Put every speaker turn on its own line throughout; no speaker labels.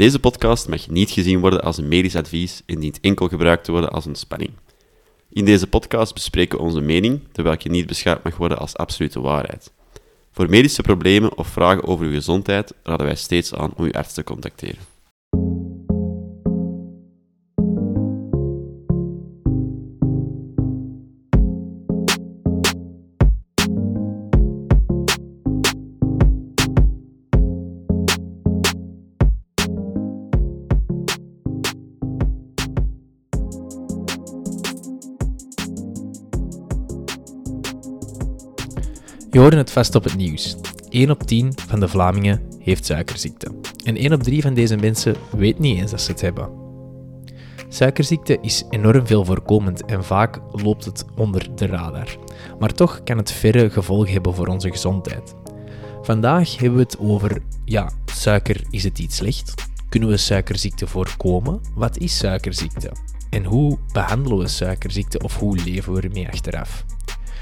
Deze podcast mag niet gezien worden als een medisch advies en dient enkel gebruikt te worden als ontspanning. In deze podcast bespreken we onze mening, terwijl je niet beschouwd mag worden als absolute waarheid. Voor medische problemen of vragen over uw gezondheid raden wij steeds aan om uw arts te contacteren.
Je het vast op het nieuws. 1 op 10 van de Vlamingen heeft suikerziekte. En 1 op 3 van deze mensen weet niet eens dat ze het hebben. Suikerziekte is enorm veel voorkomend en vaak loopt het onder de radar. Maar toch kan het verre gevolgen hebben voor onze gezondheid. Vandaag hebben we het over, ja, suiker, is het iets slecht? Kunnen we suikerziekte voorkomen? Wat is suikerziekte? En hoe behandelen we suikerziekte of hoe leven we ermee achteraf?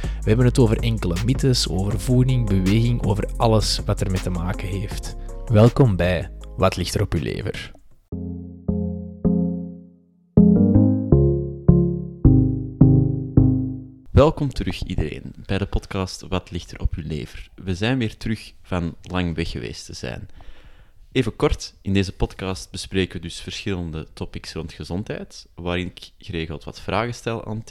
We hebben het over enkele mythes, over voeding, beweging, over alles wat ermee te maken heeft. Welkom bij Wat ligt er op uw lever?
Welkom terug iedereen bij de podcast Wat ligt er op uw lever? We zijn weer terug van lang weg geweest te zijn. Even kort, in deze podcast bespreken we dus verschillende topics rond gezondheid, waarin ik geregeld wat vragen stel aan het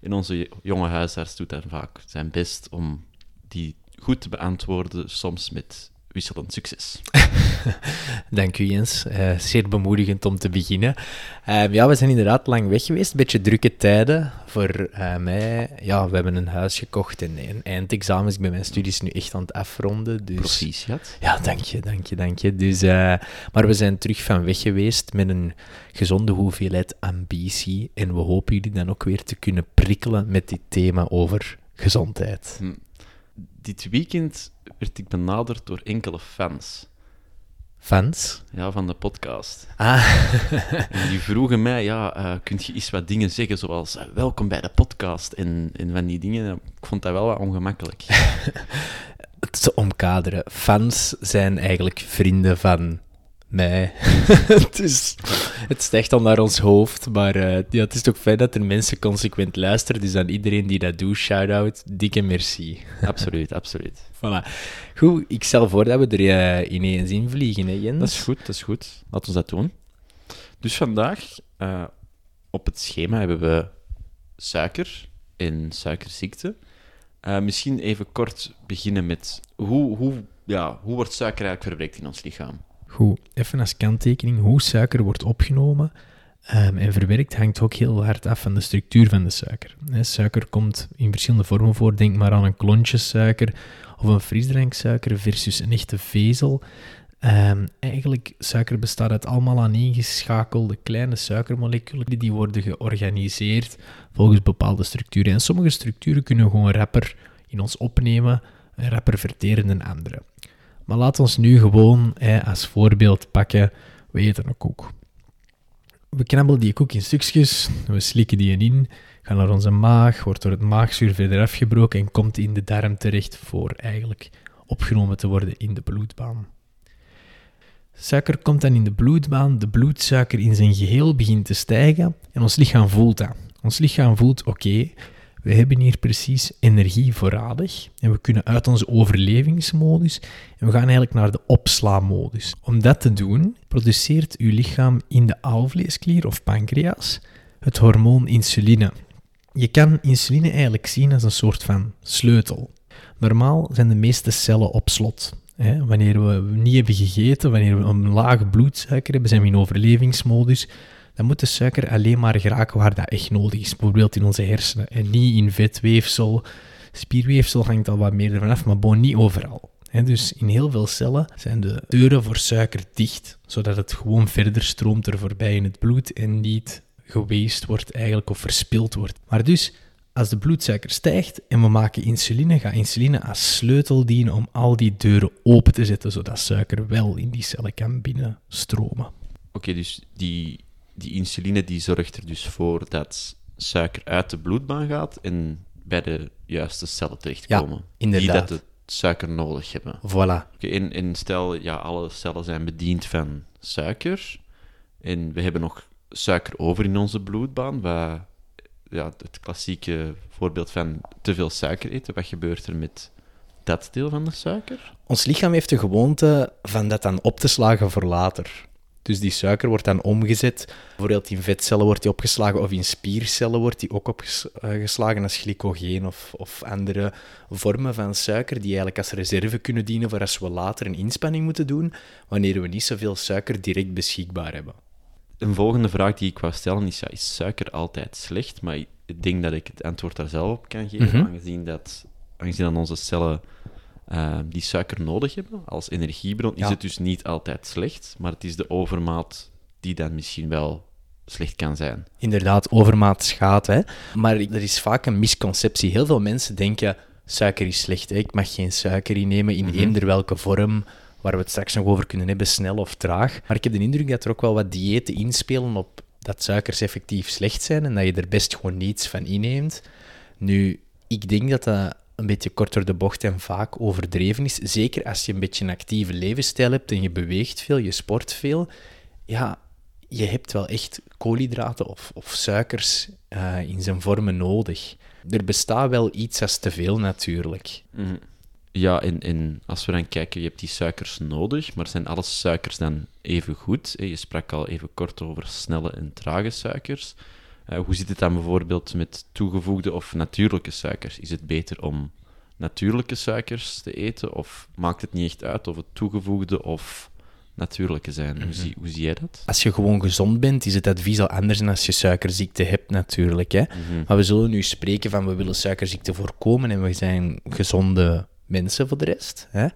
En onze jonge huisarts doet dan vaak zijn best om die goed te beantwoorden, soms met wisselend succes.
Dank u Jens, uh, zeer bemoedigend om te beginnen. Uh, ja, we zijn inderdaad lang weg geweest, een beetje drukke tijden voor uh, mij. Ja, we hebben een huis gekocht en een eindexamens. Ik ben mijn studies nu echt aan het afronden. Dus...
Proficiat.
Ja, dank je, dank je, dank je. Dus, maar we zijn terug van weg geweest met een gezonde hoeveelheid ambitie en we hopen jullie dan ook weer te kunnen prikkelen met dit thema over gezondheid. Hm
dit weekend werd ik benaderd door enkele fans.
Fans?
Ja, van de podcast.
Ah.
en die vroegen mij, ja, uh, kunt je eens wat dingen zeggen, zoals uh, welkom bij de podcast en, en van die dingen. Ik vond dat wel wat ongemakkelijk.
Te omkaderen. Fans zijn eigenlijk vrienden van mij. dus het stijgt al naar ons hoofd. Maar uh, ja, het is toch fijn dat er mensen consequent luisteren. Dus aan iedereen die dat doet, shout-out, dikke merci.
Absoluut, absoluut.
Voilà. Goed, ik stel voor dat we er uh, ineens in vliegen, hè Jens?
Dat is goed, dat is goed. Laten we dat doen. Dus vandaag, uh, op het schema, hebben we suiker en suikerziekte. misschien even kort beginnen met hoe, hoe, ja, hoe wordt suiker eigenlijk verwerkt in ons lichaam?
Goed, even als kanttekening, hoe suiker wordt opgenomen um, en verwerkt hangt ook heel hard af van de structuur van de suiker. suiker komt in verschillende vormen voor, denk maar aan een klontje suiker of een frisdranksuiker versus een echte vezel. Um, eigenlijk, suiker bestaat uit allemaal aaneengeschakelde kleine suikermoleculen die worden georganiseerd volgens bepaalde structuren. En sommige structuren kunnen gewoon rapper in ons opnemen en rapper verteren dan andere. Maar laat ons nu gewoon als voorbeeld pakken, we eten een koek. We knabbelen die koek in stukjes, we slikken die in, gaan naar onze maag, wordt door het maagzuur verder afgebroken en komt in de darm terecht voor eigenlijk opgenomen te worden in de bloedbaan. Suiker komt dan in de bloedbaan, de bloedsuiker in zijn geheel begint te stijgen en ons lichaam voelt dat. Ons lichaam voelt, oké, we hebben hier precies energie voorradig en we kunnen uit onze overlevingsmodus en we gaan eigenlijk naar de opslaamodus. Om dat te doen, produceert uw lichaam in de alvleesklier of pancreas het hormoon insuline. Je kan insuline eigenlijk zien als een soort van sleutel. Normaal zijn de meeste cellen op slot. Wanneer we niet hebben gegeten, wanneer we een lage bloedsuiker hebben, zijn we in overlevingsmodus dan moet de suiker alleen maar geraken waar dat echt nodig is. Bijvoorbeeld in onze hersenen en niet in vetweefsel. Spierweefsel hangt al wat meer ervan af, maar bon, niet overal. dus in heel veel cellen zijn de deuren voor suiker dicht, zodat het gewoon verder stroomt er voorbij in het bloed en niet geweest wordt eigenlijk of verspild wordt. Maar dus, als de bloedsuiker stijgt en we maken insuline, gaat insuline als sleutel dienen om al die deuren open te zetten, zodat suiker wel in die cellen kan binnenstromen.
Oké, dus die die insuline die zorgt er dus voor dat suiker uit de bloedbaan gaat en bij de juiste cellen terechtkomen.
Ja, inderdaad.
Die dat de suiker nodig hebben.
Voilà.
Okay, en, en stel, ja, alle cellen zijn bediend van suiker. En we hebben nog suiker over in onze bloedbaan. Wat, ja, het klassieke voorbeeld van te veel suiker eten. Wat gebeurt er met dat deel van de suiker?
Ons lichaam heeft de gewoonte van dat dan op te slagen voor later. Dus die suiker wordt dan omgezet. Bijvoorbeeld in vetcellen wordt die opgeslagen of in spiercellen wordt die ook opgeslagen als glycogeen of, of andere vormen van suiker die eigenlijk als reserve kunnen dienen voor als we later een inspanning moeten doen, wanneer we niet zoveel suiker direct beschikbaar hebben.
Een volgende vraag die ik wou stellen is, ja, is suiker altijd slecht? Maar ik denk dat ik het antwoord daar zelf op kan geven,
Mhm.
aangezien, dat, aangezien dat onze cellen eh, die suiker nodig hebben als energiebron, is het dus niet altijd slecht, maar het is de overmaat die dan misschien wel slecht kan zijn.
Inderdaad, overmaat schaadt. Hè? Maar er is vaak een misconceptie. Heel veel mensen denken, suiker is slecht. Hè? Ik mag geen suiker innemen in
Mhm.
eender welke vorm, waar we het straks nog over kunnen hebben, snel of traag. Maar ik heb de indruk dat er ook wel wat diëten inspelen op dat suikers effectief slecht zijn en dat je er best gewoon niets van inneemt. Nu, ik denk dat dat een beetje kort door de bocht en vaak overdreven is. Zeker als je een beetje een actieve levensstijl hebt en je beweegt veel, je sport veel. Ja, je hebt wel echt koolhydraten of, of suikers eh, in zijn vormen nodig. Er bestaat wel iets als te veel natuurlijk.
Mhm. Ja, en, en als we dan kijken, je hebt die suikers nodig, maar zijn alle suikers dan even goed? Je sprak al even kort over snelle en trage suikers. Eh, hoe zit het dan bijvoorbeeld met toegevoegde of natuurlijke suikers? Is het beter om natuurlijke suikers te eten, of maakt het niet echt uit of het toegevoegde of natuurlijke zijn? Hoe, zie, hoe zie jij dat?
Als je gewoon gezond bent, is het advies al anders dan als je suikerziekte hebt natuurlijk. Hè?
Mhm.
Maar we zullen nu spreken van we willen suikerziekte voorkomen en we zijn gezonde mensen voor de rest. Hè?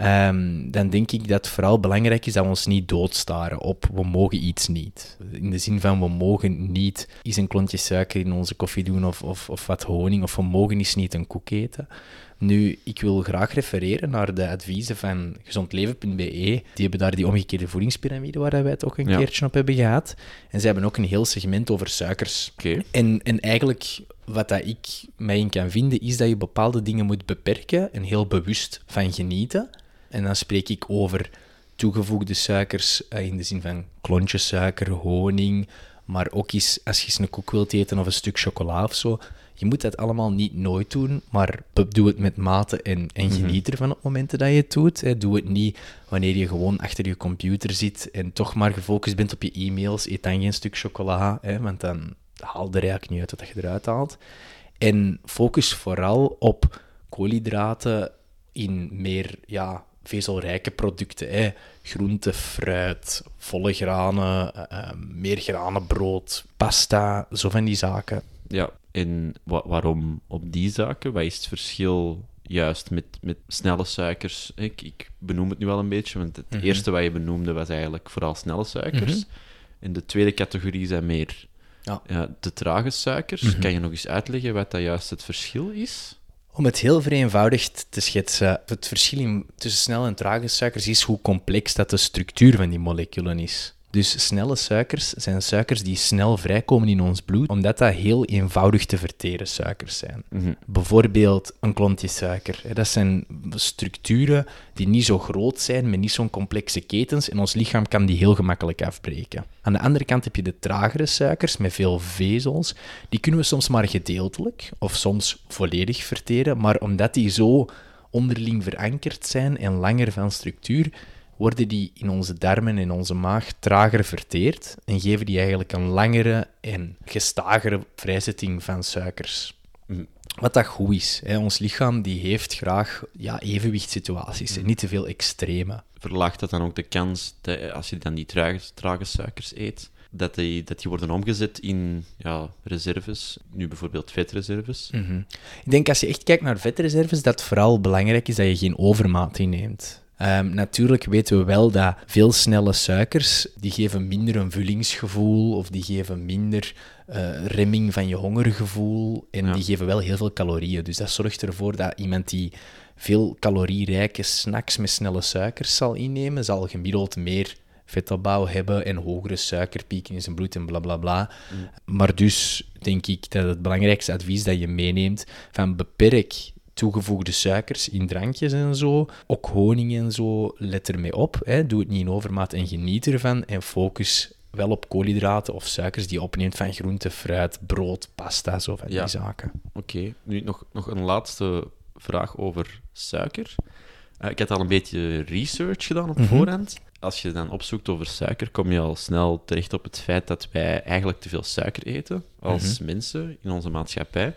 Ehm, dan denk ik dat het vooral belangrijk is dat we ons niet doodstaren op we mogen iets niet. In de zin van we mogen niet eens een klontje suiker in onze koffie doen of, of, of wat honing, of we mogen eens niet een koek eten. Nu, ik wil graag refereren naar de adviezen van gezondleven.be. Die hebben daar die omgekeerde voedingspyramide waar wij het ook een
Ja.
keertje op hebben gehad. En ze hebben ook een heel segment over suikers.
Oké.
En, en eigenlijk, wat dat ik mij in kan vinden, is dat je bepaalde dingen moet beperken en heel bewust van genieten. En dan spreek ik over toegevoegde suikers eh, in de zin van klontjes suiker, honing, maar ook eens, als je eens een koek wilt eten of een stuk chocola of zo. Je moet dat allemaal niet nooit doen, maar doe het met mate en, en geniet ervan op momenten dat je het doet. Doe het niet wanneer je gewoon achter je computer zit en toch maar gefocust bent op je e-mails. Eet dan geen stuk chocola, hè, want dan haal er eigenlijk niet uit wat je eruit haalt. En focus vooral op koolhydraten in meer ja, vezelrijke producten. Hè. Groente, fruit, volle granen, eh, eh, meer granenbrood, pasta, zo van die zaken.
Ja, en wa- waarom op die zaken? Wat is het verschil juist met, met snelle suikers? Ik, ik benoem het nu al een beetje, want het
Mhm.
eerste wat je benoemde was eigenlijk vooral snelle suikers.
Mhm.
En de tweede categorie zijn meer
Ja.
ja, de trage suikers.
Mhm.
Kan je nog eens uitleggen wat dat juist het verschil is?
Om het heel vereenvoudigd te schetsen, het verschil tussen snelle en trage suikers is hoe complex dat de structuur van die moleculen is. Dus snelle suikers zijn suikers die snel vrijkomen in ons bloed, omdat dat heel eenvoudig te verteren suikers zijn.
Mhm.
Bijvoorbeeld een klontje suiker. Dat zijn structuren die niet zo groot zijn, met niet zo'n complexe ketens, en ons lichaam kan die heel gemakkelijk afbreken. Aan de andere kant heb je de tragere suikers met veel vezels. Die kunnen we soms maar gedeeltelijk of soms volledig verteren, maar omdat die zo onderling verankerd zijn en langer van structuur, worden die in onze darmen en onze maag trager verteerd en geven die eigenlijk een langere en gestagere vrijzetting van suikers. Wat dat goed is. Hè. Ons lichaam die heeft graag ja, evenwichtssituaties en niet te veel extreme.
Verlaagt dat dan ook de kans, dat, als je dan die trage, trage suikers eet, dat die, dat die worden omgezet in ja, reserves, nu bijvoorbeeld vetreserves?
Mhm. Ik denk als je echt kijkt naar vetreserves, dat het vooral belangrijk is dat je geen overmaat inneemt. Ehm, natuurlijk weten we wel dat veel snelle suikers, die geven minder een vullingsgevoel of die geven minder eh, remming van je hongergevoel en
Ja.
die geven wel heel veel calorieën. Dus dat zorgt ervoor dat iemand die veel calorierijke snacks met snelle suikers zal innemen, zal gemiddeld meer vetopbouw hebben en hogere suikerpieken in zijn bloed en bla bla bla. Maar dus denk ik dat het belangrijkste advies dat je meeneemt van beperk toegevoegde suikers in drankjes en zo. Ook honing en zo, let ermee op. Hè. Doe het niet in overmaat en geniet ervan. En focus wel op koolhydraten of suikers die je opneemt van groente, fruit, brood, pasta, zo van
Ja.
die zaken.
Oké, nu nog, nog een laatste vraag over suiker. Eh, ik had al een beetje research gedaan op
Mhm.
voorhand. Als je dan opzoekt over suiker, kom je al snel terecht op het feit dat wij eigenlijk te veel suiker eten als
Mhm.
mensen in onze maatschappij.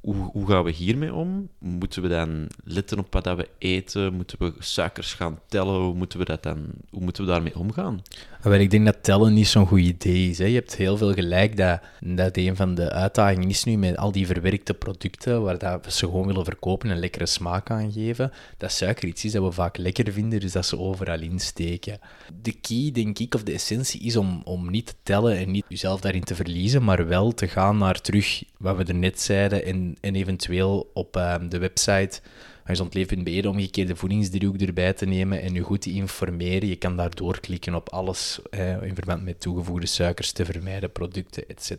Hoe, hoe gaan we hiermee om? Moeten we dan letten op wat we eten? Moeten we suikers gaan tellen? Hoe moeten we, dat dan, hoe moeten we daarmee omgaan?
Wel, ik denk dat tellen niet zo'n goed idee is. Hè. Je hebt heel veel gelijk dat, dat een van de uitdagingen is nu met al die verwerkte producten waar dat we ze gewoon willen verkopen en lekkere smaak aan geven, dat suiker iets is dat we vaak lekker vinden, dus dat ze overal insteken. De key, denk ik, of de essentie is om, om niet te tellen en niet jezelf daarin te verliezen, maar wel te gaan naar terug wat we er net zeiden en, en eventueel op ehm, de website gezondleven.be de omgekeerde voedingsdriehoek erbij te nemen en je goed te informeren. Je kan daar doorklikken op alles eh, in verband met toegevoegde suikers te vermijden, producten, etc.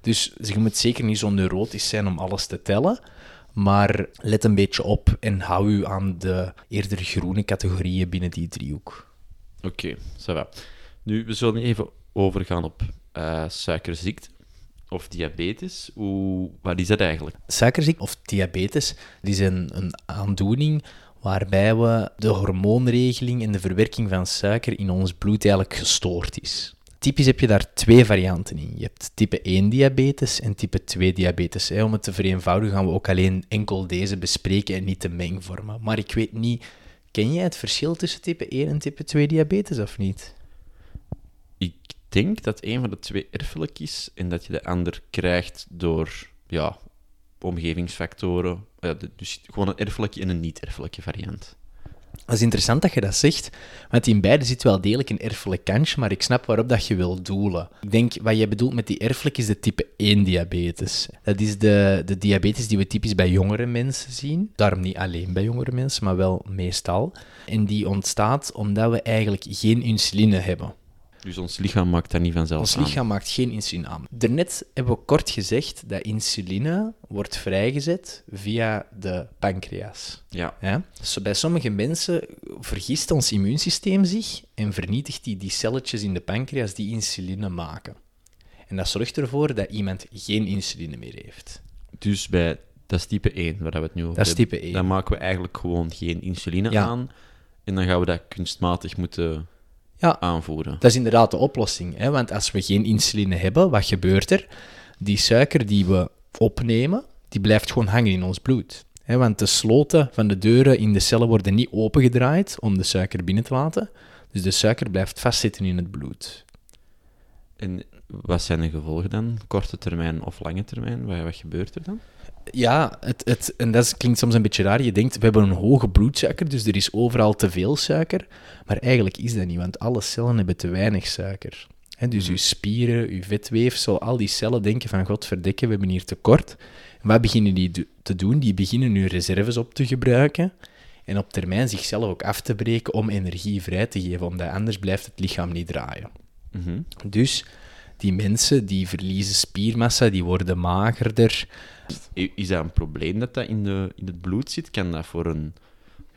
Dus je moet zeker niet zo neurotisch zijn om alles te tellen, maar let een beetje op en hou u aan de eerder groene categorieën binnen die driehoek.
Oké, ça va. Nu, we zullen even overgaan op eh, suikerziekte of diabetes. Hoe, wat is dat eigenlijk?
Suikerziekte of diabetes dat is een, een aandoening waarbij we de hormoonregeling en de verwerking van suiker in ons bloed eigenlijk gestoord is. Typisch heb je daar twee varianten in. Je hebt type 1 diabetes en type 2 diabetes. Om het te vereenvoudigen gaan we ook alleen enkel deze bespreken en niet de mengvormen. Maar ik weet niet, ken jij het verschil tussen type 1 en type 2 diabetes of niet?
Ik denk dat een van de twee erfelijk is en dat je de ander krijgt door ja, omgevingsfactoren. Ja, de- dus gewoon een erfelijke en een niet-erfelijke variant.
Dat is interessant dat je dat zegt, want in beide zit wel degelijk een erfelijk kantje, maar ik snap waarop dat je wil doelen. Ik denk, wat jij bedoelt met die erfelijk is de type 1 diabetes. Dat is de, de diabetes die we typisch bij jongere mensen zien. Daarom niet alleen bij jongere mensen, maar wel meestal. En die ontstaat omdat we eigenlijk geen insuline hebben.
Dus ons lichaam maakt dat niet vanzelf
Ons
aan.
lichaam maakt geen insuline aan. Daarnet hebben we kort gezegd dat insuline wordt vrijgezet via de pancreas.
Ja,
Ja? Zo bij sommige mensen vergist ons immuunsysteem zich en vernietigt die, die celletjes in de pancreas die insuline maken. En dat zorgt ervoor dat iemand geen insuline meer heeft.
dus bij, dat is type 1 waar we het nu over
Dat is type 1.
Dan maken we eigenlijk gewoon geen insuline
Ja.
aan. En dan gaan we dat kunstmatig moeten
Ja,
aanvoeren.
dat is inderdaad de oplossing. Hè? Want als we geen insuline hebben, wat gebeurt er? Die suiker die we opnemen, die blijft gewoon hangen in ons bloed. Hè? Want de sloten van de deuren in de cellen worden niet opengedraaid om de suiker binnen te laten. Dus de suiker blijft vastzitten in het bloed.
En wat zijn de gevolgen dan? Korte termijn of lange termijn? Wat, wat gebeurt er dan?
Ja, het, het, en dat klinkt soms een beetje raar. Je denkt, we hebben een hoge bloedsuiker, dus er is overal te veel suiker. Maar eigenlijk is dat niet, want alle cellen hebben te weinig suiker. Hè, dus uw spieren, uw vetweefsel, al die cellen denken van, god verdekken, we hebben hier tekort. En wat beginnen die te doen? Die beginnen hun reserves op te gebruiken en op termijn zichzelf ook af te breken om energie vrij te geven, omdat anders blijft het lichaam niet draaien.
Mhm.
Dus die mensen die verliezen spiermassa, die worden magerder,
Is dat een probleem dat dat in, de, in het bloed zit? Kan dat voor een,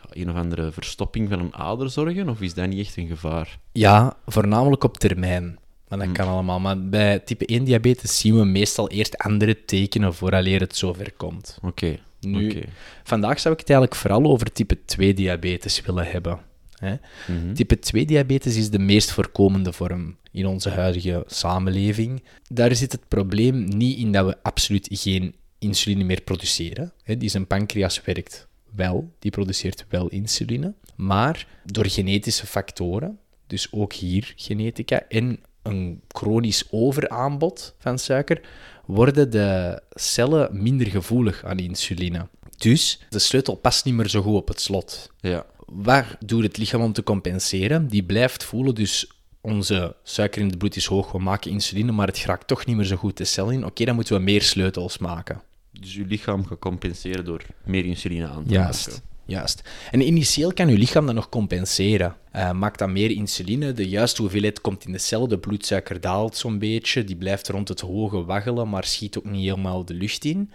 ja, een of andere verstopping van een ader zorgen? Of is dat niet echt een gevaar?
Ja, voornamelijk op termijn. Maar dat
Hm.
kan allemaal. Maar bij type 1 diabetes zien we meestal eerst andere tekenen vooraleer het zover komt.
Oké.
Nu, vandaag zou ik het eigenlijk vooral over type 2 diabetes willen hebben. Hè?
Mhm.
Type 2 diabetes is de meest voorkomende vorm in onze huidige samenleving. Daar zit het probleem niet in dat we absoluut geen insuline meer produceren. Hè, Die zijn pancreas werkt wel, die produceert wel insuline. Maar door genetische factoren, dus ook hier genetica, en een chronisch overaanbod van suiker, worden de cellen minder gevoelig aan insuline. Dus de sleutel past niet meer zo goed op het slot
Ja.
waar doet het lichaam om te compenseren? Die blijft voelen, dus onze suiker in het bloed is hoog, we maken insuline, maar het geraakt toch niet meer zo goed de cel in. Oké, dan moeten we meer sleutels maken.
Dus je lichaam gaat compenseren door meer insuline aan te
Juist.
maken.
Juist. En initieel kan uw lichaam dat nog compenseren. Eh, maakt dan meer insuline, de juiste hoeveelheid komt in de cel, de bloedsuiker daalt zo'n beetje, die blijft rond het hoge waggelen, maar schiet ook niet helemaal de lucht in.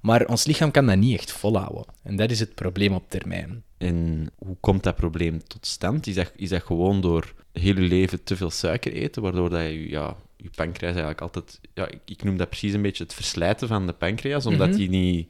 Maar ons lichaam kan dat niet echt volhouden. En dat is het probleem op termijn.
En hoe komt dat probleem tot stand? Is dat, is dat gewoon door heel je leven te veel suiker eten, waardoor dat je, ja, je pancreas eigenlijk altijd... Ja, ik, ik noem dat precies een beetje het verslijten van de pancreas, omdat
Mhm.
die niet...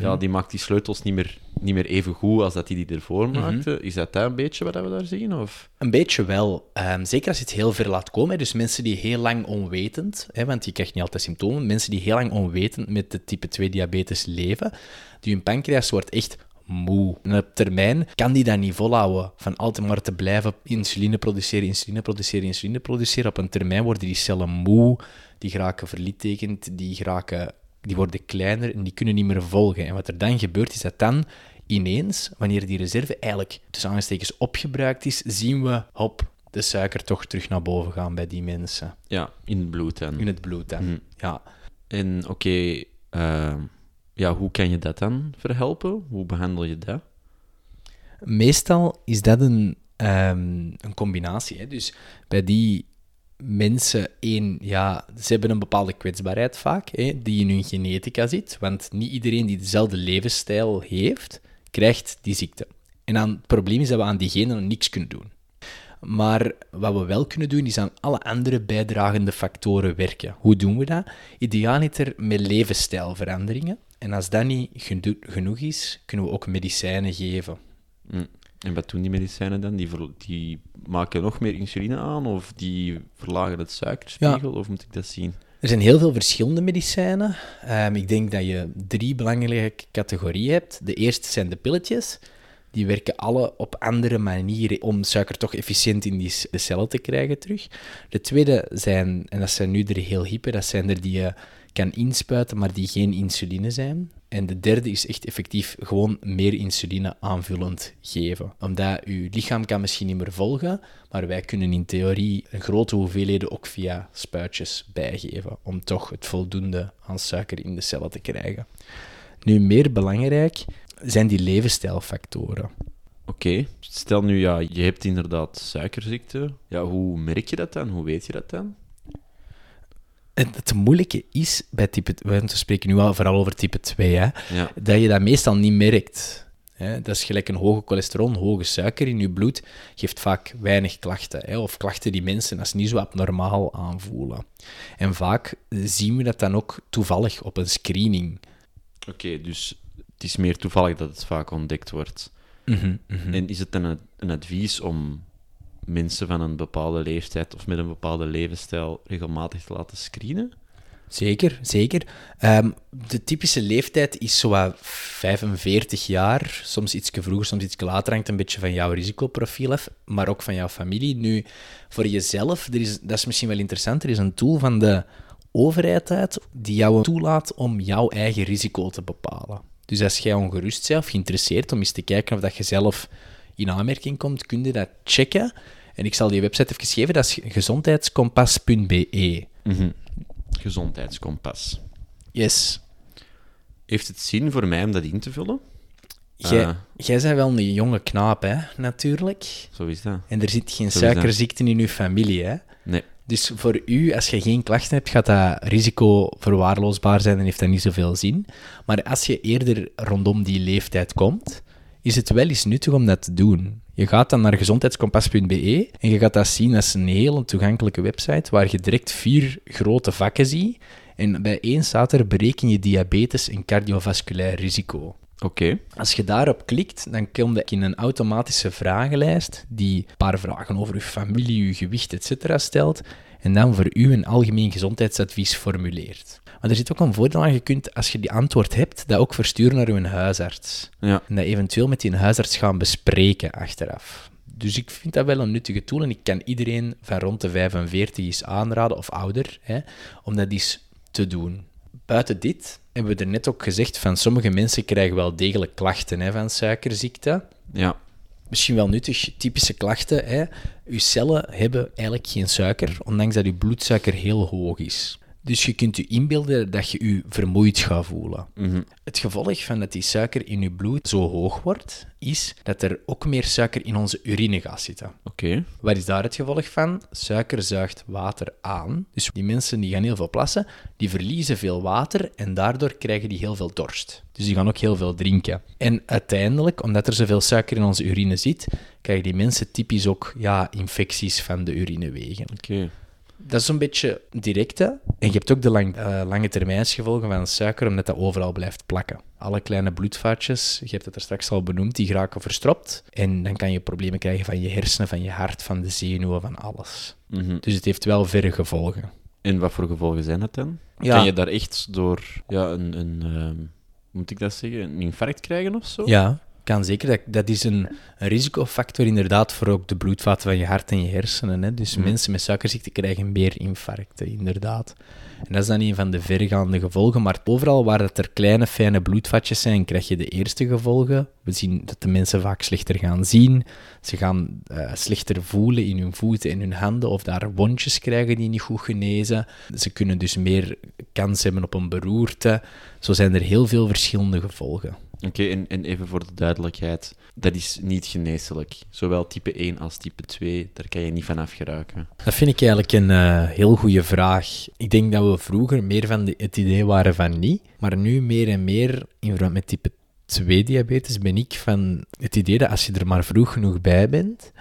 Ja, die maakt die sleutels niet meer, niet meer even goed als dat die die ervoor
Mhm.
maakte. Is dat dat een beetje wat we daar zien? Of?
Een beetje wel. Ehm, zeker als je het heel ver laat komen. hè. Dus mensen die heel lang onwetend, hè, want je krijgt niet altijd symptomen, mensen die heel lang onwetend met de type 2 diabetes leven, die hun pancreas wordt echt moe. En op termijn kan die dat niet volhouden van altijd maar te blijven insuline produceren, insuline produceren, insuline produceren. Op een termijn worden die cellen moe, die geraken verlietekend, die, geraken, die worden kleiner en die kunnen niet meer volgen. En wat er dan gebeurt, is dat dan ineens, wanneer die reserve eigenlijk tussen aanstekens opgebruikt is, zien we, hop, de suiker toch terug naar boven gaan bij die mensen.
Ja, in het bloed dan.
In het bloed dan.
Mhm.
Ja.
En oké, eh, ja, hoe kan je dat dan verhelpen? Hoe behandel je dat?
Meestal is dat een, ehm, een combinatie. Hè? Dus bij die mensen, één, ja, ze hebben een bepaalde kwetsbaarheid vaak, hè, die in hun genetica zit. Want niet iedereen die dezelfde levensstijl heeft, krijgt die ziekte. En dan, het probleem is dat we aan diegenen niks kunnen doen. Maar wat we wel kunnen doen, is aan alle andere bijdragende factoren werken. Hoe doen we dat? Idealiter met levensstijlveranderingen. En als dat niet geno- genoeg is, kunnen we ook medicijnen geven.
Hm. En wat doen die medicijnen dan? Die, ver- die maken nog meer insuline aan of die verlagen het suikerspiegel? Of moet ik dat zien?
Er zijn heel veel verschillende medicijnen. Ehm, ik denk dat je drie belangrijke categorieën hebt. De eerste zijn de pilletjes. Die werken alle op andere manieren om suiker toch efficiënt in die de cellen te krijgen terug. De tweede zijn, en dat zijn nu er heel hippe, dat zijn er die kan inspuiten, maar die geen insuline zijn. En de derde is echt effectief gewoon meer insuline aanvullend geven. Omdat je lichaam kan misschien niet meer volgen, maar wij kunnen in theorie grote hoeveelheden ook via spuitjes bijgeven, om toch het voldoende aan suiker in de cellen te krijgen. Nu, meer belangrijk zijn die levensstijlfactoren.
Oké, stel nu, ja, je hebt inderdaad suikerziekte. Ja, hoe merk je dat dan? Hoe weet je dat dan?
Het moeilijke is bij type... We spreken nu al vooral over type 2, hè,
Ja,
dat je dat meestal niet merkt. Hè. Dat is gelijk een hoge cholesterol, hoge suiker in je bloed, geeft vaak weinig klachten. Hè, of klachten die mensen als niet zo abnormaal aanvoelen. En vaak zien we dat dan ook toevallig op een screening.
oké, dus het is meer toevallig dat het vaak ontdekt wordt.
Mhm, mhm.
En is het dan een, een advies om mensen van een bepaalde leeftijd of met een bepaalde levensstijl regelmatig te laten screenen?
Zeker, zeker. Ehm, de typische leeftijd is zo wat 45 jaar, soms iets vroeger, soms iets later, hangt een beetje van jouw risicoprofiel af, maar ook van jouw familie. Nu, voor jezelf, er is, dat is misschien wel interessant, er is een tool van de overheid uit die jou toelaat om jouw eigen risico te bepalen. Dus als jij ongerust bent of geïnteresseerd om eens te kijken of dat je zelf in aanmerking komt, kun je dat checken. En ik zal die website even geven, dat is gezondheidskompas.be.
Gezondheidskompas.
Yes.
Heeft het zin voor mij om dat in te vullen?
Jij,
Ah.
jij bent wel een jonge knaap, hè, natuurlijk.
Zo is dat.
En er zit geen
Zo
suikerziekte in uw familie, hè.
Nee.
Dus voor u, als je geen klachten hebt, gaat dat risico verwaarloosbaar zijn en heeft dat niet zoveel zin. Maar als je eerder rondom die leeftijd komt, is het wel eens nuttig om dat te doen. Je gaat dan naar gezondheidskompas.be en je gaat dat zien als een hele toegankelijke website waar je direct vier grote vakken ziet. En bij één staat er bereken je diabetes en cardiovasculair risico.
Oké.
Als je daarop klikt, dan kom je in een automatische vragenlijst die een paar vragen over je familie, je gewicht, etc. stelt en dan voor u een algemeen gezondheidsadvies formuleert. Maar er zit ook een voordeel aan, je kunt, als je die antwoord hebt, dat ook versturen naar uw huisarts.
Ja.
En dat eventueel met die huisarts gaan bespreken achteraf. Dus ik vind dat wel een nuttige tool en ik kan iedereen van rond de 45 eens aanraden, of ouder, hè, om dat eens te doen. Buiten dit hebben we er net ook gezegd van sommige mensen krijgen wel degelijk klachten hè, van suikerziekte.
Ja.
Misschien wel nuttig, typische klachten. Hè. Uw cellen hebben eigenlijk geen suiker, ondanks dat uw bloedsuiker heel hoog is. Dus je kunt je inbeelden dat je je vermoeid gaat voelen.
Mhm.
Het gevolg van dat die suiker in je bloed zo hoog wordt, is dat er ook meer suiker in onze urine gaat zitten.
Oké.
Wat is daar het gevolg van? Suiker zuigt water aan. Dus die mensen die gaan heel veel plassen, die verliezen veel water en daardoor krijgen die heel veel dorst. Dus die gaan ook heel veel drinken. En uiteindelijk, omdat er zoveel suiker in onze urine zit, krijgen die mensen typisch ook ja, infecties van de urinewegen.
Oké.
Dat is een beetje directe. En je hebt ook de lang, eh, lange termijnsgevolgen van suiker, omdat dat overal blijft plakken. Alle kleine bloedvaatjes, je hebt het er straks al benoemd, die geraken verstopt. En dan kan je problemen krijgen van je hersenen, van je hart, van de zenuwen, van alles.
Mhm.
Dus het heeft wel verre gevolgen.
En wat voor gevolgen zijn dat dan?
Ja.
Kan je daar echt door ja, een, een ehm, moet ik dat zeggen, een infarct krijgen of zo?
Ja, kan zeker. Dat, dat is een, een risicofactor inderdaad voor ook de bloedvaten van je hart en je hersenen. Hè. Dus
Mhm.
mensen met suikerziekte krijgen meer infarcten, inderdaad. En dat is dan een van de vergaande gevolgen. Maar overal waar dat er kleine, fijne bloedvatjes zijn, krijg je de eerste gevolgen. We zien dat de mensen vaak slechter gaan zien. Ze gaan eh, slechter voelen in hun voeten en hun handen. Of daar wondjes krijgen die niet goed genezen. Ze kunnen dus meer kans hebben op een beroerte. Zo zijn er heel veel verschillende gevolgen.
Oké, en, en even voor de duidelijkheid, dat is niet geneeslijk. Zowel type 1 als type 2, daar kan je niet van afgeraken.
Dat vind ik eigenlijk een eh, heel goede vraag. Ik denk dat we vroeger meer van het idee waren van niet, maar nu meer en meer, in verband met type 2 diabetes, ben ik van het idee dat als je er maar vroeg genoeg bij bent,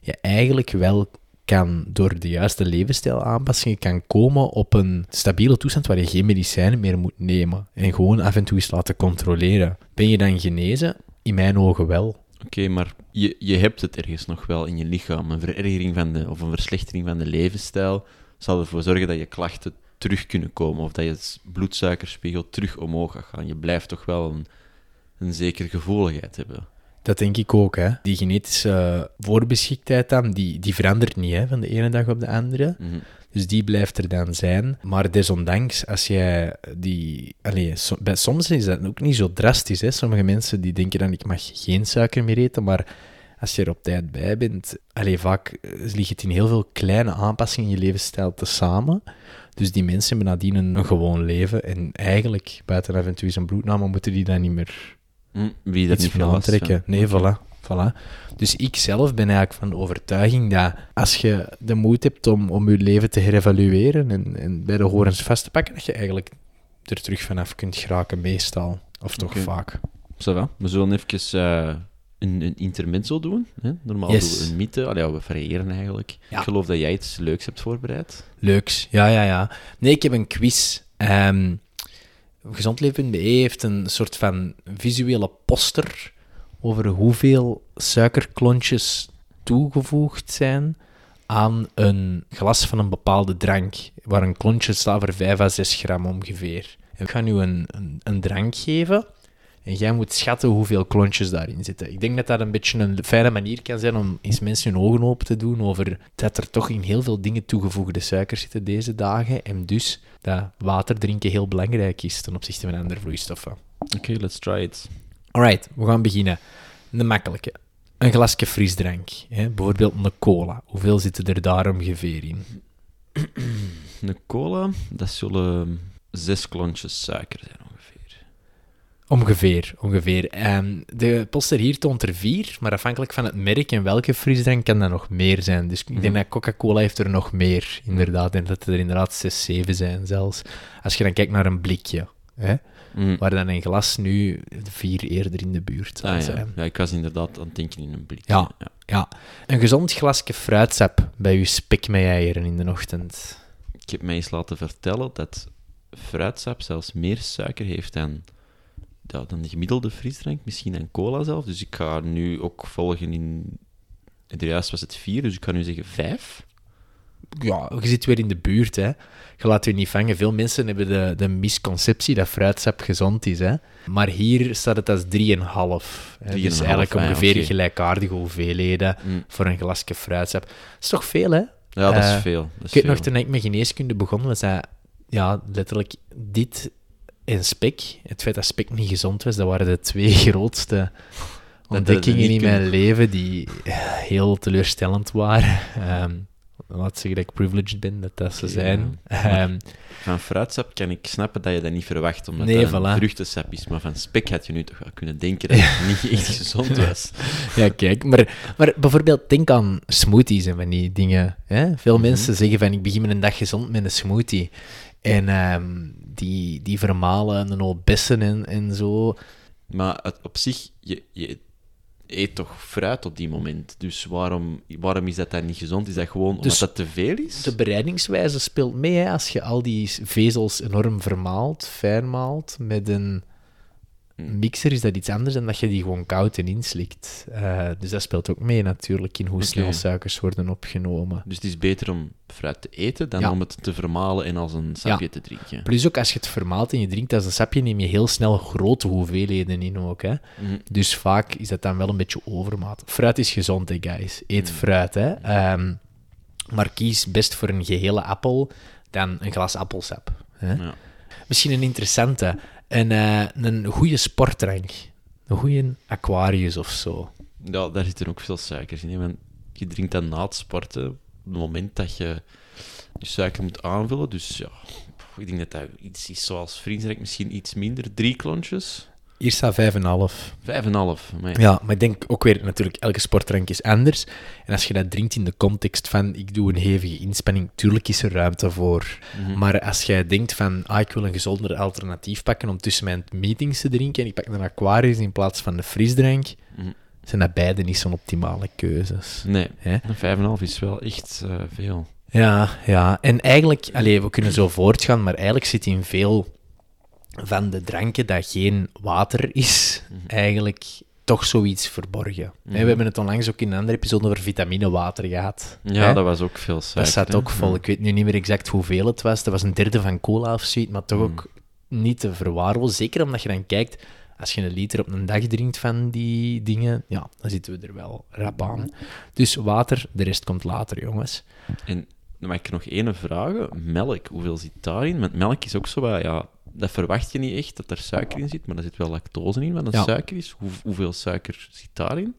je eigenlijk wel kan door de juiste levensstijlaanpassingen kan komen op een stabiele toestand waar je geen medicijnen meer moet nemen en gewoon af en toe eens laten controleren. Ben je dan genezen? In mijn ogen wel.
Oké, maar je, je hebt het ergens nog wel in je lichaam. Een verergering van de, of een verslechtering van de levensstijl zal ervoor zorgen dat je klachten terug kunnen komen of dat je bloedsuikerspiegel terug omhoog gaat gaan. Je blijft toch wel een, een zekere gevoeligheid hebben.
Dat denk ik ook, hè. Die genetische voorbeschiktheid dan, die, die verandert niet, hè, van de ene dag op de andere.
Mhm.
Dus die blijft er dan zijn. Maar desondanks, als jij die... Allee, so- bij, soms is dat ook niet zo drastisch, hè. Sommige mensen die denken dan, ik mag geen suiker meer eten, maar als je er op tijd bij bent... Allee, vaak ligt het in heel veel kleine aanpassingen in je levensstijl te samen. Dus die mensen hebben nadien een, een gewoon leven. En eigenlijk, buiten af en toe eens een bloedname, moeten die dan niet meer
Hm, Wie er
iets
niet
van aantrekken. Nee, voilà, voilà. Dus ik zelf ben eigenlijk van de overtuiging dat als je de moed hebt om, om je leven te herevalueren en, en bij de horens vast te pakken, dat je eigenlijk er terug vanaf kunt geraken, meestal. Of toch
Oké.
vaak.
Va. We zullen even eh, een, een intermezzo doen. Hè? Normaal
Yes.
doen we een mythe. Allee, ja, we variëren eigenlijk.
Ja.
Ik geloof dat jij iets leuks hebt voorbereid.
Leuks, ja, ja, ja. Nee, ik heb een quiz. Ehm Gezondleven.be heeft een soort van visuele poster over hoeveel suikerklontjes toegevoegd zijn aan een glas van een bepaalde drank, waar een klontje staat voor 5 à 6 gram ongeveer. Ik ga nu een, een drank geven en jij moet schatten hoeveel klontjes daarin zitten. Ik denk dat dat een beetje een fijne manier kan zijn om eens mensen hun ogen open te doen over dat er toch in heel veel dingen toegevoegde suikers zitten deze dagen. En dus dat water drinken heel belangrijk is ten opzichte van andere vloeistoffen.
Oké, let's try it.
Alright, we gaan beginnen. De makkelijke. Een glasje frisdrank. Hè? Bijvoorbeeld een cola. Hoeveel zitten er daar ongeveer in?
Een cola, dat zullen zes klontjes suiker zijn. Ongeveer,
ongeveer. Ehm, de poster hier toont er vier, maar afhankelijk van het merk en welke frisdrank kan dat nog meer zijn. Dus ik denk
Mhm.
dat Coca-Cola heeft er nog meer, inderdaad. En dat er inderdaad zes, zeven zijn zelfs. Als je dan kijkt naar een blikje, hè,
Mm.
waar dan een glas nu vier eerder in de buurt zou
Ah,
zijn.
ja, ik was inderdaad aan het denken in een blik.
Ja. Ja, een gezond glasje fruitsap bij je spek met eieren in de ochtend.
Ik heb mij eens laten vertellen dat fruitsap zelfs meer suiker heeft dan, ja, dan de gemiddelde frisdrank, misschien dan cola zelf. Dus ik ga nu ook volgen in... Juist was het vier, dus ik kan nu zeggen vijf.
Ja, je zit weer in de buurt, hè. Je laat je niet vangen. Veel mensen hebben de, de misconceptie dat fruitsap gezond is, hè. Maar hier staat het als 3,5. hè.
3,5,
Dus eigenlijk
ah ja,
ongeveer
oké.
gelijkaardige hoeveelheden
Mm.
voor een glasje fruitsap. Dat is toch veel, hè?
Ja, dat is
Eh,
veel. Dat is
Ik weet nog, toen ik met geneeskunde begon, was dat ja, letterlijk dit en spek. Het feit dat spek niet gezond was, dat waren de twee grootste ontdekkingen in mijn leven die eh, heel teleurstellend waren. Ehm, laat zeggen dat ik privileged ben, dat dat ze zijn.
ja.
Ehm,
Van fruitsap kan ik snappen dat je dat niet verwacht, omdat
Nee,
dat een
voilà.
vruchtensap is. Maar van spek had je nu toch wel kunnen denken dat het niet echt gezond was.
ja, kijk, maar, maar bijvoorbeeld denk aan smoothies en van die dingen. Hè? Veel
Mhm.
mensen zeggen van, ik begin met een dag gezond met een smoothie. En ehm, die, die vermalen een hoop bessen en, en zo.
Maar het, op zich, je, je eet toch fruit op die moment. Dus waarom, waarom is dat dan niet gezond? Is dat gewoon omdat
Dus
dat te veel is?
De bereidingswijze speelt mee, hè? als je al die vezels enorm vermaalt, fijn maalt, met een. Mixer is dat iets anders dan dat je die gewoon koud en inslikt. Eh, dus dat speelt ook mee natuurlijk in hoe snel suikers worden opgenomen.
Dus het is beter om fruit te eten dan
Ja.
om het te vermalen en als een sapje te drinken.
Plus ook als je het vermaalt en je drinkt als een sapje, neem je heel snel grote hoeveelheden in ook. Hè?
Mhm.
Dus vaak is dat dan wel een beetje overmaat. Fruit is gezond, hè, guys. Eet
Mm.
fruit, hè. Ehm, maar kies best voor een gehele appel dan een glas appelsap. Hè?
Ja.
Misschien een interessante. Een, eh, een goede sportdrank. Een goede Aquarius of zo.
ja, daar zitten ook veel suikers in. je drinkt dan na het sporten, op het moment dat je je suiker moet aanvullen. Dus ja, ik denk dat dat iets is zoals vriendelijk, misschien iets minder. Drie klontjes.
Hier staat 5,5.
Vijf en een half. Maar
Ja, maar ik denk ook weer, natuurlijk, elke sportdrank is anders. En als je dat drinkt in de context van, ik doe een hevige inspanning, tuurlijk is er ruimte voor.
Mhm.
Maar als jij denkt van, ah, ik wil een gezonder alternatief pakken om tussen mijn meetings te drinken en ik pak een Aquarius in plaats van de frisdrank,
Mhm.
zijn dat beide niet zo'n optimale keuzes.
Nee,
Hè?
een vijf en een half is wel echt eh, veel.
Ja, ja. En eigenlijk, we kunnen zo voortgaan, maar eigenlijk zit in veel van de dranken dat geen water is, eigenlijk toch zoiets verborgen. We hebben het onlangs ook in een andere episode over vitaminewater gehad.
Ja, dat was ook veel suiker.
Dat zat ook vol. Ik weet nu niet meer exact hoeveel het was. Dat was een derde van cola of zoiets, maar toch ook niet te verwaarlozen. Zeker omdat je dan kijkt, als je een liter op een dag drinkt van die dingen, ja, dan zitten we er wel rap aan. Dus water, de rest komt later, jongens.
En dan mag ik nog één vragen. Melk, hoeveel zit daarin? Want melk is ook zo wat, ja, dat verwacht je niet echt, dat er suiker in zit, maar er zit wel lactose in, wat een
Ja.
suiker is. Hoe, hoeveel suiker zit daarin?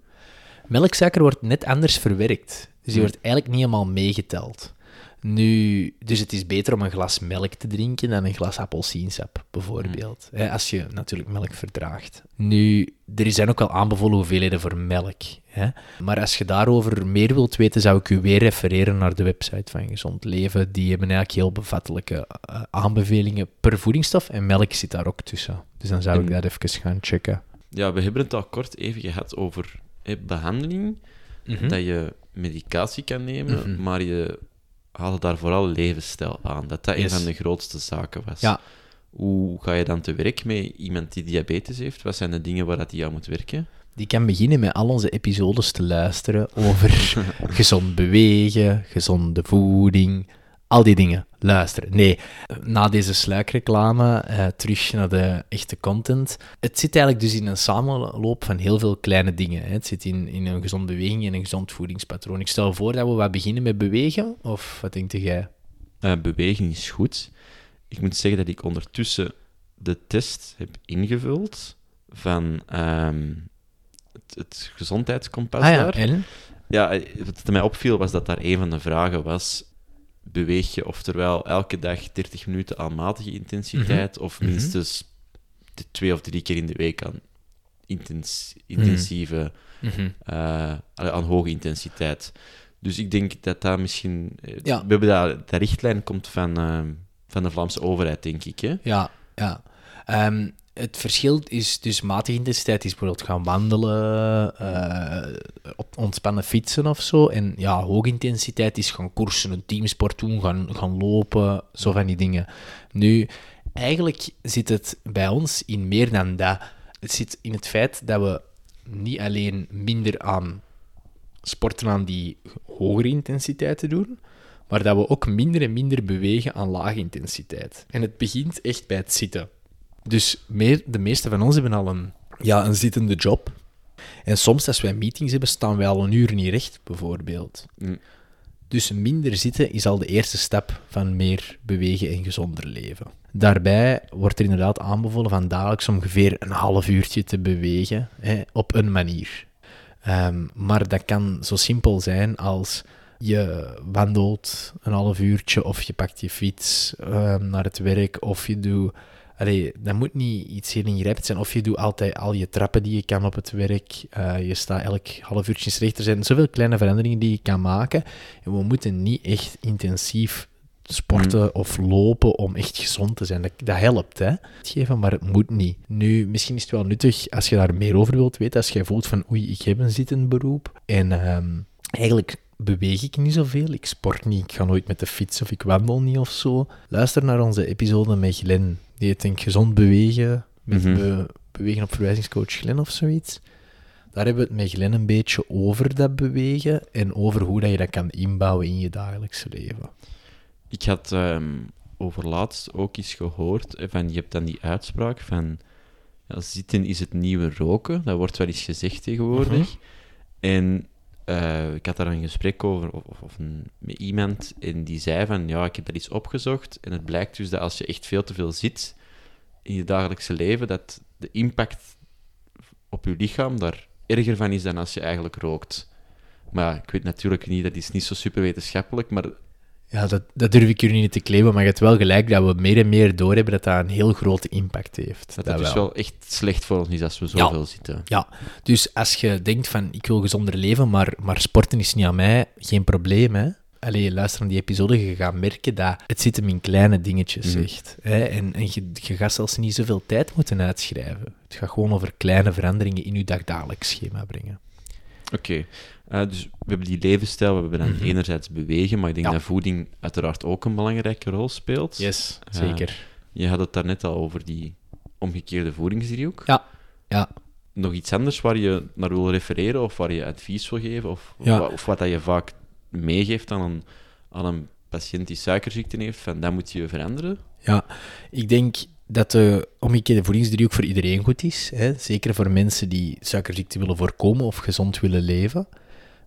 Melksuiker wordt net anders verwerkt. Dus die wordt eigenlijk niet helemaal meegeteld. Nu, dus het is beter om een glas melk te drinken dan een glas appelsiensap, bijvoorbeeld. Hè, als je natuurlijk melk verdraagt. Nu, er zijn ook wel aanbevolen hoeveelheden voor melk. Hè? Maar als je daarover meer wilt weten, zou ik u weer refereren naar de website van Gezond Leven. Die hebben eigenlijk heel bevattelijke eh, aanbevelingen per voedingsstof. En melk zit daar ook tussen. Dus dan zou ik dat even gaan checken.
Ja, we hebben het al kort even gehad over behandeling, dat je medicatie kan nemen,
Mhm.
maar je haalde daar vooral levensstijl aan. Dat dat
Yes.
een van de grootste zaken was.
Ja.
Hoe ga je dan te werk met iemand die diabetes heeft? Wat zijn de dingen waar dat die aan moet werken?
Die kan beginnen met al onze episodes te luisteren over gezond bewegen, gezonde voeding, al die dingen. Luisteren. Nee, na deze sluikreclame eh, terug naar de echte content. Het zit eigenlijk dus in een samenloop van heel veel kleine dingen. Hè. Het zit in, in een gezonde beweging en een gezond voedingspatroon. Ik stel voor dat we wat beginnen met bewegen, of wat denk jij?
Eh, beweging is goed. Ik moet zeggen dat ik ondertussen de test heb ingevuld van ehm, het, het gezondheidskompas
Ah ja,
daar.
en?
Ja, eh, wat mij opviel was dat daar een van de vragen was: beweeg je oftewel elke dag 30 minuten aan matige intensiteit of
Mhm.
minstens de twee of drie keer in de week aan intens, intensieve,
Mhm.
eh, allee, aan hoge intensiteit. Dus ik denk dat dat misschien. eh,
Ja.
We hebben dat, dat richtlijn komt van, eh, van de Vlaamse overheid, denk ik. Hè?
Ja, ja. Ehm, het verschil is dus matige intensiteit is bijvoorbeeld gaan wandelen, eh, ontspannen fietsen of zo. En ja, hoge intensiteit is gaan koersen, een teamsport doen, gaan, gaan lopen, zo van die dingen. Nu, eigenlijk zit het bij ons in meer dan dat. Het zit in het feit dat we niet alleen minder aan sporten aan die hogere intensiteiten doen, maar dat we ook minder en minder bewegen aan lage intensiteit. En het begint echt bij het zitten. Dus meer, de meeste van ons hebben al een, ja, een zittende job. En soms, als wij meetings hebben, staan wij al een uur niet recht, bijvoorbeeld.
Mm.
Dus minder zitten is al de eerste stap van meer bewegen en gezonder leven. Daarbij wordt er inderdaad aanbevolen van dagelijks ongeveer een half uurtje te bewegen, hè, op een manier. Ehm, maar dat kan zo simpel zijn als je wandelt een half uurtje of je pakt je fiets ehm, naar het werk of je doet... Allee, dat moet niet iets heel ingrijpend zijn. Of je doet altijd al je trappen die je kan op het werk. Eh, je staat elk half uurtje recht. Er zijn zoveel kleine veranderingen die je kan maken. En we moeten niet echt intensief sporten
Mm.
of lopen om echt gezond te zijn. Dat, dat helpt, hè. Geven, maar het moet niet. Nu, misschien is het wel nuttig als je daar meer over wilt weten. Als jij voelt van, oei, ik heb een zittend beroep. En ehm, eigenlijk beweeg ik niet zoveel. Ik sport niet, ik ga nooit met de fiets of ik wandel niet of zo. Luister naar onze episode met Glen. Die heet denk Gezond Bewegen. Met
Mhm.
be- bewegen op verwijzingscoach Glen of zoiets. Daar hebben we het met Glen een beetje over dat bewegen en over hoe dat je dat kan inbouwen in je dagelijkse leven.
Ik had ehm overlaatst ook eens gehoord eh, van, je hebt dan die uitspraak van ja, zitten is het nieuwe roken. Dat wordt wel eens gezegd tegenwoordig. En eh, ik had daar een gesprek over, of, of- met iemand, en die zei van, ja, ik heb dat eens opgezocht, en het blijkt dus dat als je echt veel te veel zit in je dagelijkse leven, dat de impact op je lichaam daar erger van is dan als je eigenlijk rookt. Maar ik weet natuurlijk niet, dat is niet zo super wetenschappelijk, maar
Ja, dat, dat durf ik jullie niet te claimen, maar je hebt wel gelijk dat we meer en meer doorhebben dat dat een heel grote impact heeft.
dat dus wel echt slecht voor ons is als we zoveel zitten.
Ja, dus als je denkt van ik wil gezonder leven, maar, maar sporten is niet aan mij, geen probleem hè. Allee, luister naar die episode, je gaat merken dat het zit hem in kleine dingetjes,
Mhm.
echt. Hè? En, en je, je gaat zelfs niet zoveel tijd moeten uitschrijven. Het gaat gewoon over kleine veranderingen in je dagdagelijks schema brengen.
Oké, eh, dus we hebben die levensstijl, we hebben dan
Mhm.
enerzijds bewegen, maar ik denk
Ja.
dat voeding uiteraard ook een belangrijke rol speelt.
Yes,
Ja.
zeker.
Je had het daarnet al over die omgekeerde voedingsdriehoek.
Ja, ja.
Nog iets anders waar je naar wil refereren of waar je advies wil geven, of,
Ja.
of wat dat je vaak meegeeft aan een, aan een patiënt die suikerziekte heeft, van dat moet je veranderen?
Ja, ik denk dat de omgekeerde voedingsdriehoek voor iedereen goed is. Hè? Zeker voor mensen die suikerziekte willen voorkomen of gezond willen leven.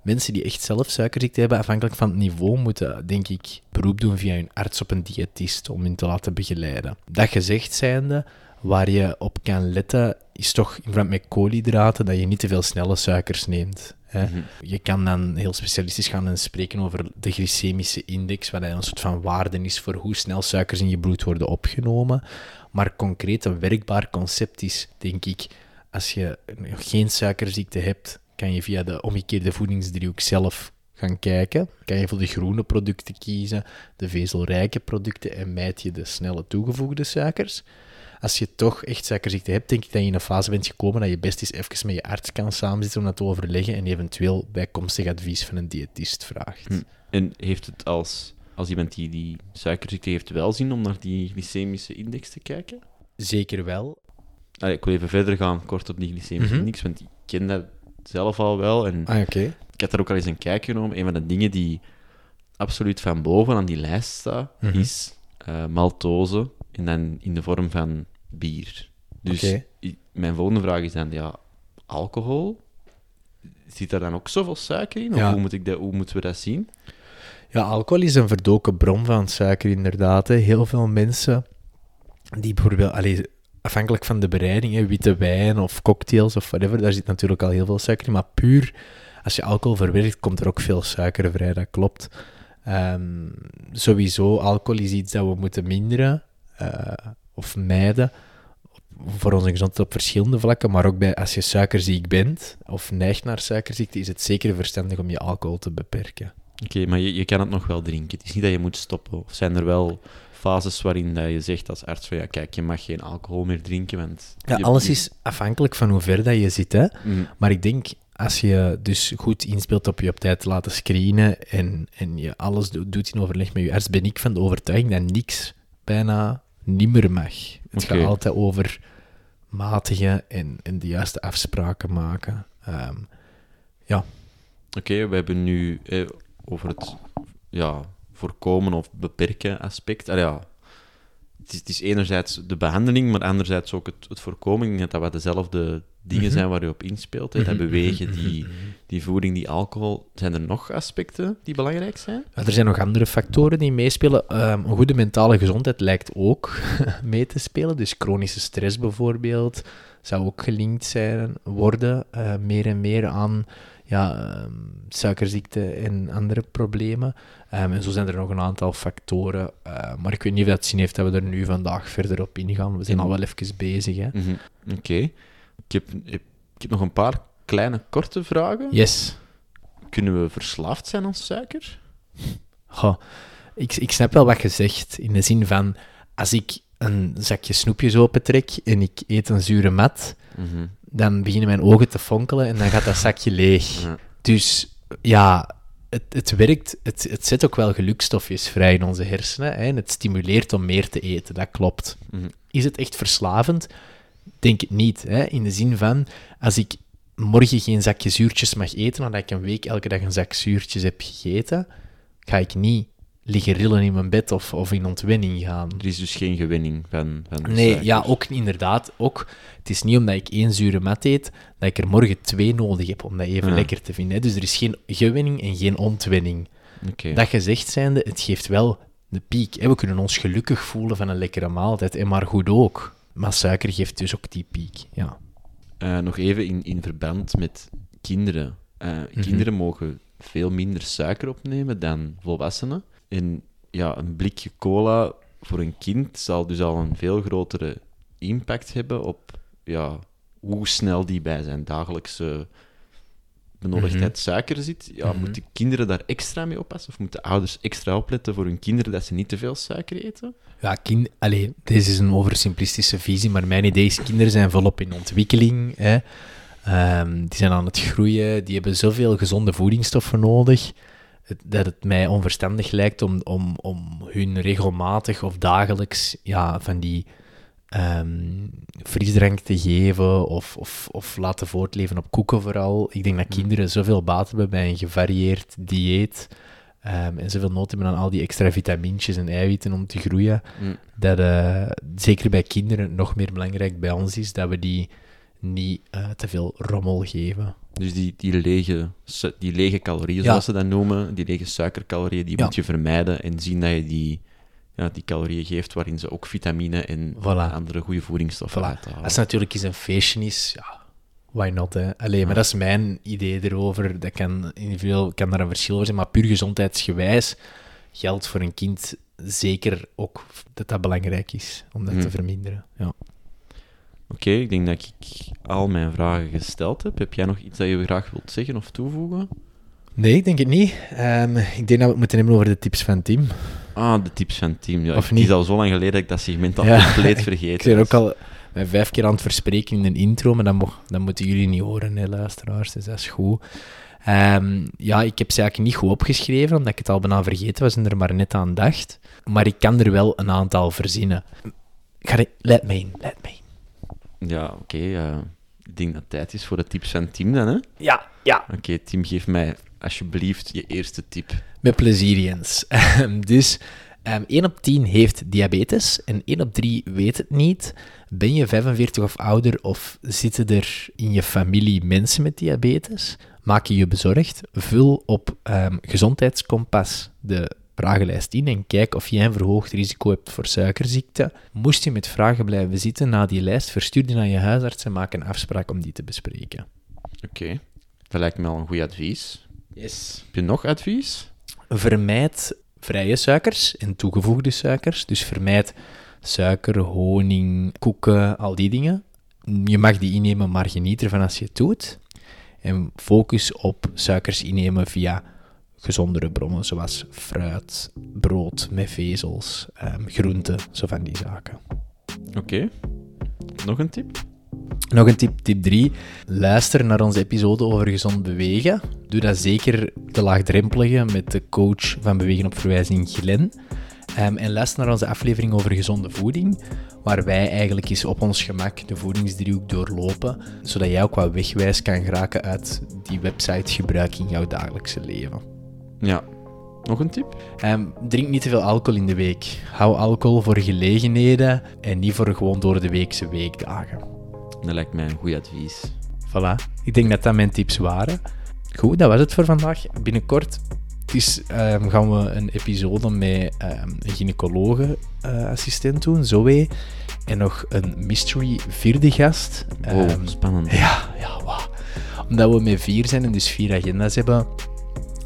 Mensen die echt zelf suikerziekte hebben, afhankelijk van het niveau, moeten, denk ik, beroep doen via hun arts op een diëtist om hen te laten begeleiden. Dat gezegd zijnde, waar je op kan letten, is toch in verband met koolhydraten dat je niet te veel snelle suikers neemt. Hè?
Mhm.
Je kan dan heel specialistisch gaan en spreken over de glycemische index, wat een soort van waarde is voor hoe snel suikers in je bloed worden opgenomen. Maar concreet een werkbaar concept is, denk ik, als je geen suikerziekte hebt, kan je via de omgekeerde voedingsdriehoek zelf gaan kijken. Kan je voor de groene producten kiezen, de vezelrijke producten en mijt je de snelle toegevoegde suikers. Als je toch echt suikerziekte hebt, denk ik dat je in een fase bent gekomen dat je best eens even met je arts kan samenzitten om dat te overleggen en eventueel bijkomstig advies van een diëtist vraagt.
Hm. En heeft het als, als iemand die die suikerziekte heeft wel zin om naar die glycemische index te kijken?
Zeker wel.
Allee, ik wil even verder gaan, kort op die glycemische
Mhm.
index, want ik ken dat zelf al wel. En
Ah, oké.
ik had daar ook al eens een kijk genomen. Een van de dingen die absoluut van boven aan die lijst staat,
Mhm.
is eh, maltose. En dan in de vorm van bier. Dus mijn volgende vraag is dan, ja, alcohol? Zit daar dan ook zoveel suiker in? Of
Ja.
hoe, moet ik dat, hoe moeten we dat zien?
Ja, alcohol is een verdoken bron van suiker, inderdaad. Hè. Heel veel mensen die bijvoorbeeld, allee, afhankelijk van de bereiding, hè, witte wijn of cocktails of whatever, daar zit natuurlijk al heel veel suiker in. Maar puur, als je alcohol verwerkt, komt er ook veel suiker vrij, dat klopt. Ehm, sowieso, alcohol is iets dat we moeten minderen eh, of mijden. Voor onze gezondheid op verschillende vlakken, maar ook bij als je suikerziek bent of neigt naar suikerziekte, is het zeker verstandig om je alcohol te beperken.
Oké, maar je, je kan het nog wel drinken. Het is niet dat je moet stoppen. Of zijn er wel fases waarin dat je zegt als arts van ja, kijk, je mag geen alcohol meer drinken, want...
Ja, alles is afhankelijk van hoe ver dat je zit. Hè?
Mm,
Maar ik denk, als je dus goed inspeelt op je op tijd te laten screenen en, en je alles do- doet in overleg met je arts, ben ik van de overtuiging dat niks bijna niet meer mag. Het gaat altijd over matigen en, en de juiste afspraken maken. Ehm,
Oké, we hebben nu eh, over het ja, voorkomen of beperken aspect. Ah, ja, het, is, het is enerzijds de behandeling, maar anderzijds ook het, het voorkomen. Ik denk dat dat wat dezelfde dingen
Mhm.
zijn waar je op inspeelt. Hè. Dat
Mhm,
bewegen,
mhm,
die, die voeding, die alcohol. Zijn er nog aspecten die belangrijk zijn?
Ja, er zijn nog andere factoren die meespelen. Ehm, een goede mentale gezondheid lijkt ook mee te spelen. Dus chronische stress bijvoorbeeld zou ook gelinkt zijn, worden, eh, meer en meer aan ja, ehm, suikerziekte en andere problemen. Ehm, en zo zijn er nog een aantal factoren. eh, maar ik weet niet of dat zin heeft dat we er nu vandaag verder op ingaan. We zijn al wel even bezig. Hè?
Mhm. Oké. Ik, heb, ik heb nog een paar kleine, korte vragen.
Yes.
Kunnen we verslaafd zijn aan suiker?
Goh, ik, ik snap wel wat je zegt. In de zin van, als ik een zakje snoepjes opentrek en ik eet een zure mat,
Mhm.
Dan beginnen mijn ogen te fonkelen en dan gaat dat zakje leeg.
Ja.
Dus ja, het, het werkt. Het, het zet ook wel gelukstofjes vrij in onze hersenen. Hè, en het stimuleert om meer te eten, dat klopt.
Mhm.
Is het echt verslavend? Denk het niet. Hè? In de zin van, als ik morgen geen zakje zuurtjes mag eten, nadat ik een week elke dag een zak zuurtjes heb gegeten, ga ik niet liggen rillen in mijn bed of, of in ontwenning gaan.
Er is dus geen gewinning van, van
Nee, ja, ook inderdaad. Ook, het is niet omdat ik één zure mat eet, dat ik er morgen twee nodig heb om dat even
Ja.
lekker te vinden. hè. Dus er is geen gewinning en geen ontwenning. Dat gezegd zijnde, het geeft wel de piek. hè. We kunnen ons gelukkig voelen van een lekkere maaltijd, en maar goed ook. Maar suiker geeft dus ook die piek, ja.
Eh, nog even in, in verband met kinderen. Eh,
Mhm.
Kinderen mogen veel minder suiker opnemen dan volwassenen. En ja, een blikje cola voor een kind zal dus al een veel grotere impact hebben op ja, hoe snel die bij zijn dagelijkse benodigdheid
Mhm.
suiker zit. Ja,
Mhm.
Moeten kinderen daar extra mee oppassen? Of moeten ouders extra opletten voor hun kinderen dat ze niet te veel suiker eten?
Ja, kind, allee, deze is een oversimplistische visie, maar mijn idee is, kinderen zijn volop in ontwikkeling. Hè. Ehm, die zijn aan het groeien, die hebben zoveel gezonde voedingsstoffen nodig, het- dat het mij onverstandig lijkt om, om, om hun regelmatig of dagelijks ja, van die ehm, frisdrank te geven of, of, of laten voortleven op koeken vooral. Ik denk dat kinderen zoveel baat hebben bij een gevarieerd dieet ehm, en zoveel nood hebben aan al die extra vitamintjes en eiwitten om te groeien
Mm.
dat eh, zeker bij kinderen nog meer belangrijk bij ons is dat we die niet eh, te veel rommel geven.
Dus die, die, lege, die lege calorieën,
Ja.
zoals ze dat noemen, die lege suikercalorieën, die
Ja.
moet je vermijden en zien dat je die, ja, die calorieën geeft waarin ze ook vitamine en
Voilà.
andere goede voedingsstoffen
Voilà.
uithalen.
Als het natuurlijk eens een feestje is, ja, why not, hè? Allee, maar dat is mijn idee erover. Dat kan individueel kan daar een verschil over zijn, maar puur gezondheidsgewijs geldt voor een kind zeker ook dat dat belangrijk is om dat
Hmm.
te verminderen. Ja.
Oké, ik denk dat ik al mijn vragen gesteld heb. Heb jij nog iets dat je graag wilt zeggen of toevoegen?
Nee, ik denk het niet. Ehm, ik denk dat we het moeten hebben over de tips van Tim.
Ah, de tips van team. Ja,
Of
het is al zo lang geleden dat ik dat segment al
Ja.
compleet vergeten
Ik ben ook al vijf keer aan het verspreken in een intro, maar dat, mo dat moeten jullie niet horen, hè, luisteraars. Dus dat is goed. Ehm, ja, ik heb ze eigenlijk niet goed opgeschreven, omdat ik het al bijna vergeten was en er maar net aan dacht. Maar ik kan er wel een aantal verzinnen. Ga. Leid me in, leid me in.
Ja, oké. eh, ik denk dat het tijd is voor de tips van het team dan, hè? Oké,
Ja, ja.
Tim, geef mij alsjeblieft je eerste tip.
Met plezier, Jens. Ehm, dus ehm 1 op 10 heeft diabetes en 1 op 3 weet het niet. Ben je 45 of ouder of zitten er in je familie mensen met diabetes? Maak je je bezorgd? Vul op ehm, Gezondheidskompas de vragenlijst in en kijk of jij een verhoogd risico hebt voor suikerziekte. Moest je met vragen blijven zitten na die lijst, verstuur die naar je huisarts en maak een afspraak om die te bespreken.
Oké, dat lijkt me al een goed advies.
Yes.
Heb je nog advies?
Vermijd vrije suikers en toegevoegde suikers. Dus vermijd suiker, honing, koeken, al die dingen. Je mag die innemen, maar geniet ervan als je het doet. En focus op suikers innemen via gezondere bronnen, zoals fruit, brood met vezels, ehm, groenten, zo van die zaken.
Oké. Nog een tip?
Nog een tip, tip 3. Luister naar onze episode over gezond bewegen. Doe dat zeker de laagdrempelige met de coach van Bewegen op Verwijzing, Glen. Ehm, en luister naar onze aflevering over gezonde voeding, waar wij eigenlijk eens op ons gemak de voedingsdriehoek doorlopen, zodat jij ook wat wegwijs kan geraken uit die website gebruik in jouw dagelijkse leven.
Ja. Nog een tip?
Ehm, drink niet te veel alcohol in de week. Hou alcohol voor gelegenheden en niet voor gewoon door de weekse weekdagen.
Dat lijkt mij een goed advies.
Voilà. Ik denk dat dat mijn tips waren. Goed, dat was het voor vandaag. Binnenkort is, ehm, gaan we een episode met ehm, een gynaecologe-assistent doen, Zoe. En nog een mystery vierde gast.
Wow,
Ehm,
spannend.
ja, ja, wauw. omdat we met vier zijn en dus vier agenda's hebben,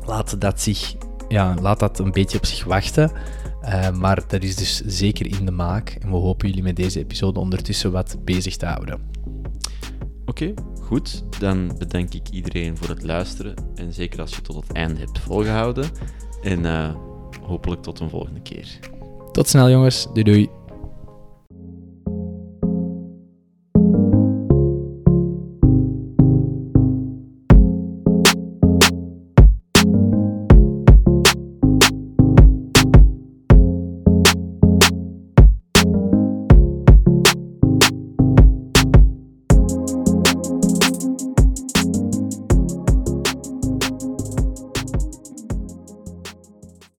laat dat, zich, ja, laat dat een beetje op zich wachten. Uh, maar dat is dus zeker in de maak. En we hopen jullie met deze episode ondertussen wat bezig te houden.
Oké, goed. Dan bedank ik iedereen voor het luisteren. En zeker als je tot het einde hebt volgehouden. En uh, hopelijk tot een volgende keer.
Tot snel, jongens. Doei doei.